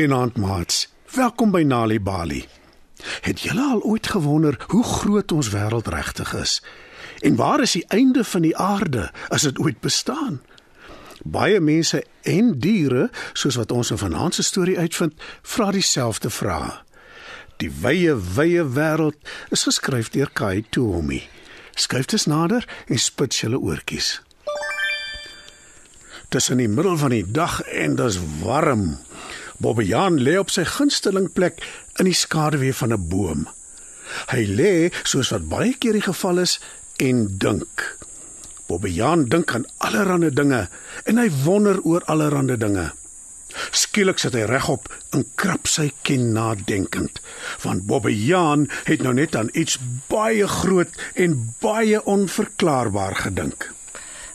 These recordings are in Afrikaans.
Goeienaand maats. Welkom by Nali Bali. Het julle al ooit gewonder hoe groot ons wêreld regtig is? En waar is die einde van die aarde as dit ooit bestaan? Baie mense en diere, soos wat ons in vanaand se storie uitvind, vra dieselfde vraag. Die wye, wye wêreld is geskryf deur Kai Tuomi. Skryf dit nader en spits julle oortjies. Tussen die middel van die dag en dis warm. Bobbejaan lê op sy gunsteling plek in die skaduwee van 'n boom. Hy lê soos wat baie keer die geval is en dink. Bobbejaan dink aan allerlei dinge en hy wonder oor allerlei dinge. Skielik sit hy regop en krap sy kin nadenkend, want Bobbejaan het nou net aan iets baie groot en baie onverklaarbaar gedink.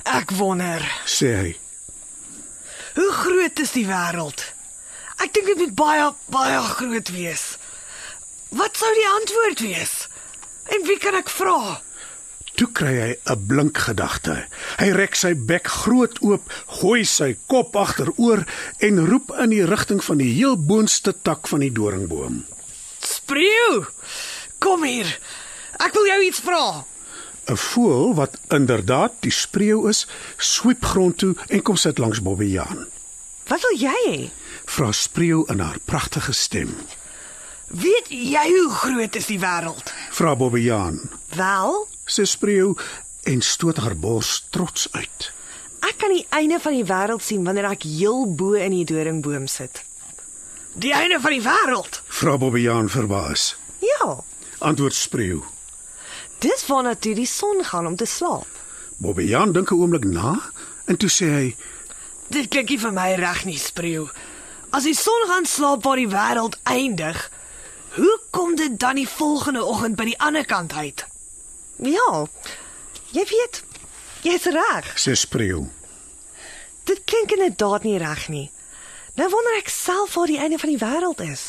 Ek wonder, Sê hy: hoe groot is die wêreld? Dink dit moet baie baie groot wees. Wat sou die antwoord wees? En wie kan ek vra? Toe kry hy 'n blink gedagte. Hy rek sy bek groot oop, gooi sy kop agteroor en roep in die rigting van die heel boonste tak van die doringboom. Spreeu. Kom hier. Ek wil jou iets vra. 'n Voël wat inderdaad die spreeu is, swiep grond toe en kom sit langs Bobbejaan. Wat wil jy hê? Vra spreeu in haar pragtige stem. Weet jy hoe groot is die wêreld? Vra Bobbejaan. Wel, Sy spreeu en stoot haar bors trots uit. ek kan die einde van die wêreld sien wanneer ek heel bo in die doringboom sit. Die einde van die wêreld? Vra Bobbejaan verbaas. Ja. Antwoord spreeu. Dis waarna toe die son gaan om te slaap. Bobbejaan dink 'n oomblik na en toe sê hy: Dit klink nie vir my reg nie, spreeu. As die son gaan slaap waar die wêreld eindig, hoe kom dit dan die volgende oggend by die ander kant uit? Ja. Jy weet, jy's reg. sê spreeu. Dit klink inderdaad nie reg nie. Nou wonder ek self waar die einde van die wêreld is.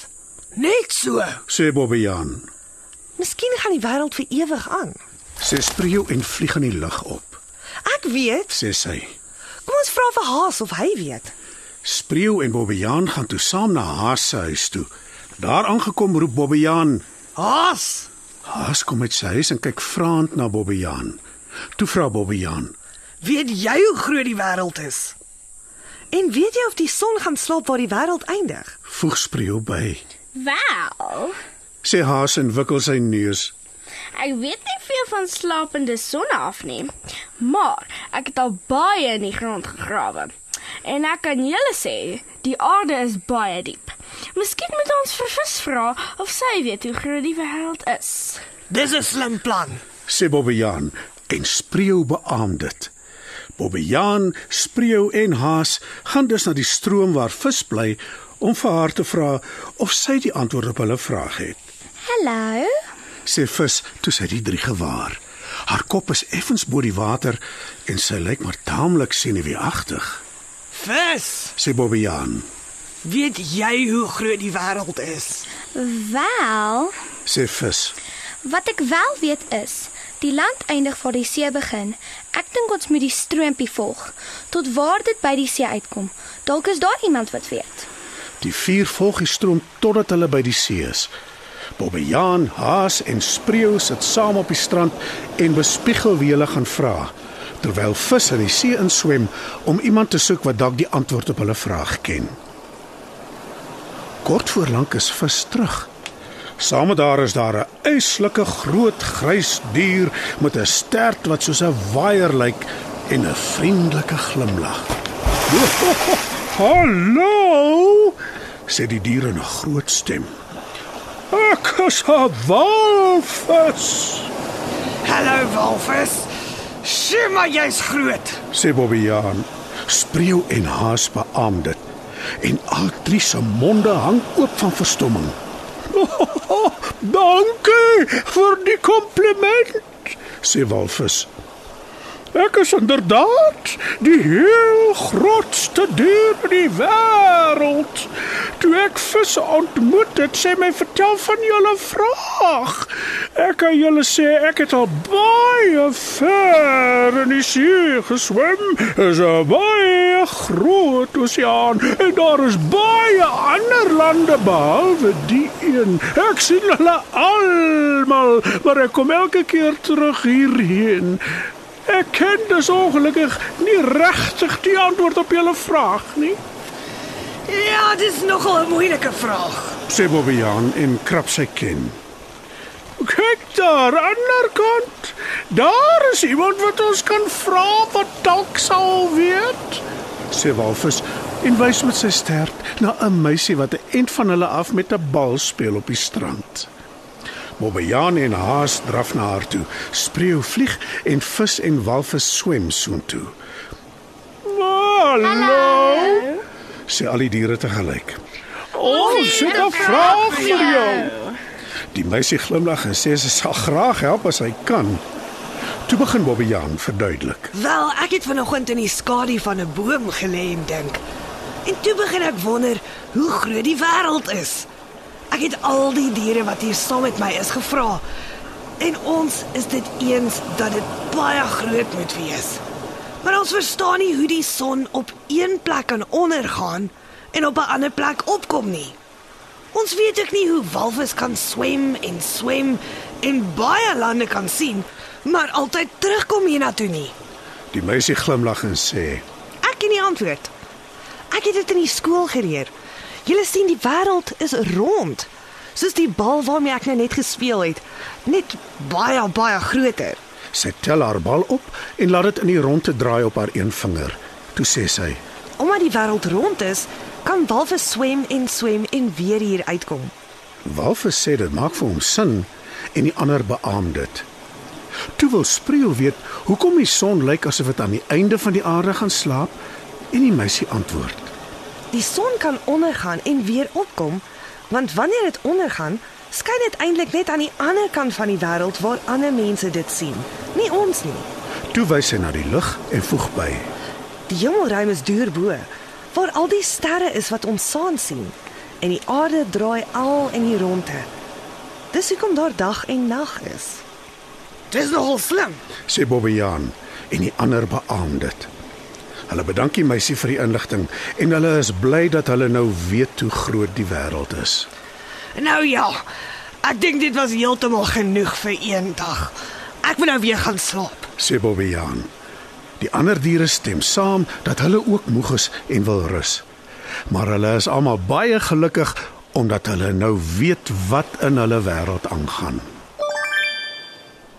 Net so. Sê Bobbejaan. Miskien gaan die wêreld vir ewig aan. Sê spreeu en vlieg in die lug op. Ek weet. Sê sy. Kom ons vra vir Haas of hy weet. Spreeu en Bobbejaan gaan toe saam na Haas se huis toe. Daar aangekom roep Bobbejaan. Haas. Haas kom uit sy huis en kyk vraend na Bobbejaan. Toe vra Bobbejaan. Weet jy hoe groot die wêreld is? En weet jy of die son gaan slaap waar die wêreld eindig? Voeg spreeu by. Wel, Sê Haas en wikkel sy neus. ek weet nie veel van slapende sonne af nie, maar ek het al baie in die grond gegrawe. En ek kan julle sê, die aarde is baie diep. Miskien moet ons vir vis vra of sy weet hoe groot die wêreld is. Dis 'n slim plan. Sê Bobbejaan en spreeu beamoed dit. Bobbejaan, spreeu en Haas gaan dus na die stroom waar vis bly om vir haar te vra of sy die antwoord op hulle vraag het. Hallo. Sê vis toe sy die drie gewaar. Haar kop is effens bo die water en sy lyk maar taamlik senuweeagtig. Vis. Sê Bobbejaan. Weet jy hoe groot die wêreld is? Wel, Sê vis. wat ek wel weet is, die land eindig waar die see begin. Ek dink ons moet die stroompie volg tot waar dit by die see uitkom. Dalk is daar iemand wat weet. Die vier volg die stroom totdat hulle by die see is. Bobbejaan, Haas en Spreeu sit saam op die strand en bespiegel wie hulle gaan vra, terwyl vis in die see inswem om iemand te soek wat dalk die antwoord op hulle vraag ken. Kort voor lank is vis terug. Saam met haar is daar 'n eislike groot grys dier met 'n stert wat soos 'n waier lyk en 'n vriendelike glimlag. Hallo, sê die dier in 'n groot stem. Ek is 'n walvis, Hallo walvis. Sien maar jy's groot. sê Bobbejaan. Spreeu en Haas beamoed dit en al drie se monde hang oop van verstomming. Oh, dankie vir die kompliment, sê walvis. Ek is inderdaad die heel grootste dier in die wêreld. Toe ek visse ontmoet het, sê my vertel van julle vraag. Ek kan julle sê ek het al baie ver in die see geswem. Is 'n baie groot oseaan en daar is baie ander lande behalwe die een. Ek sien hulle almal, maar ek kom elke keer terug hierheen. Ek ken dus ongelukkig nie regtig die antwoord op julle vraag nie. Ja, dis nogal 'n moeilike vraag. sê Bobbejaan en krap sy kin. Kyk daar aan die ander kant. Daar is iemand wat ons kan vra wat dalk sal weet. Sê Walvis en wys met sy stert na 'n meisie wat 'n end van hulle af met 'n bal speel op die strand. Bobbejaan en Haas draf na haar toe. Spreeu vlieg en vis en walvis swem soontoe. Hallo. Sê al die diere te gelyk. Ons het 'n vraag vir jou. Die meisie glimlag en sê sy sal graag help as sy kan. Toe begin Bobbejaan verduidelik. Wel, ek het vanoggend in die skadu van 'n boom gelê en dink. En toe begin ek wonder hoe groot die wêreld is. Ek het al die diere wat hier saam met my is gevra. En ons is dit eens dat dit baie groot moet wees. Maar ons verstaan nie hoe die son op een plek kan ondergaan en op 'n ander plek opkom nie. Ons weet ook nie hoe walvis kan swem en swem en baie lande kan sien, maar altyd terugkom hiernatoe nie. Die meisie glimlag en sê: Ek ken die antwoord. Ek het dit in die skool geleer. Julle sien die wêreld is rond. Soos die bal waarmee ek nou net gespeel het, net baie baie groter. Sy tel haar bal op en laat dit in die rondte draai op haar een vinger. Toe sê sy: Omdat die wêreld rond is, kan walvis swem en swem en weer hier uitkom. Walvis sê dit maak vir hom sin en die ander beamoen dit. Toe wil Spreeu weet hoekom die son lyk asof dit aan die einde van die aarde gaan slaap en die meisie antwoord. Die son kan ondergaan en weer opkom, want wanneer dit ondergaan, skyn dit eintlik net aan die ander kant van die wêreld waar ander mense dit sien, nie ons nie. Toe wys sy na die lug en voeg by: Die hemelruim is deur bo, waar al die sterre is wat ons saam sien en die aarde draai al in die rondte. Dis hoekom daar dag en nag is. Dis nogal slim. sê Bobbejaan en die ander beamoen dit. Hulle bedank die meisie vir die inligting en hulle is bly dat hulle nou weet hoe groot die wêreld is. Nou ja, ek dink dit was heeltemal genoeg vir een dag. Ek moet nou weer gaan slaap. sê Bobbejaan. Die ander diere stem saam dat hulle ook moeg is en wil rus. Maar hulle is almal baie gelukkig omdat hulle nou weet wat in hulle wêreld aangaan.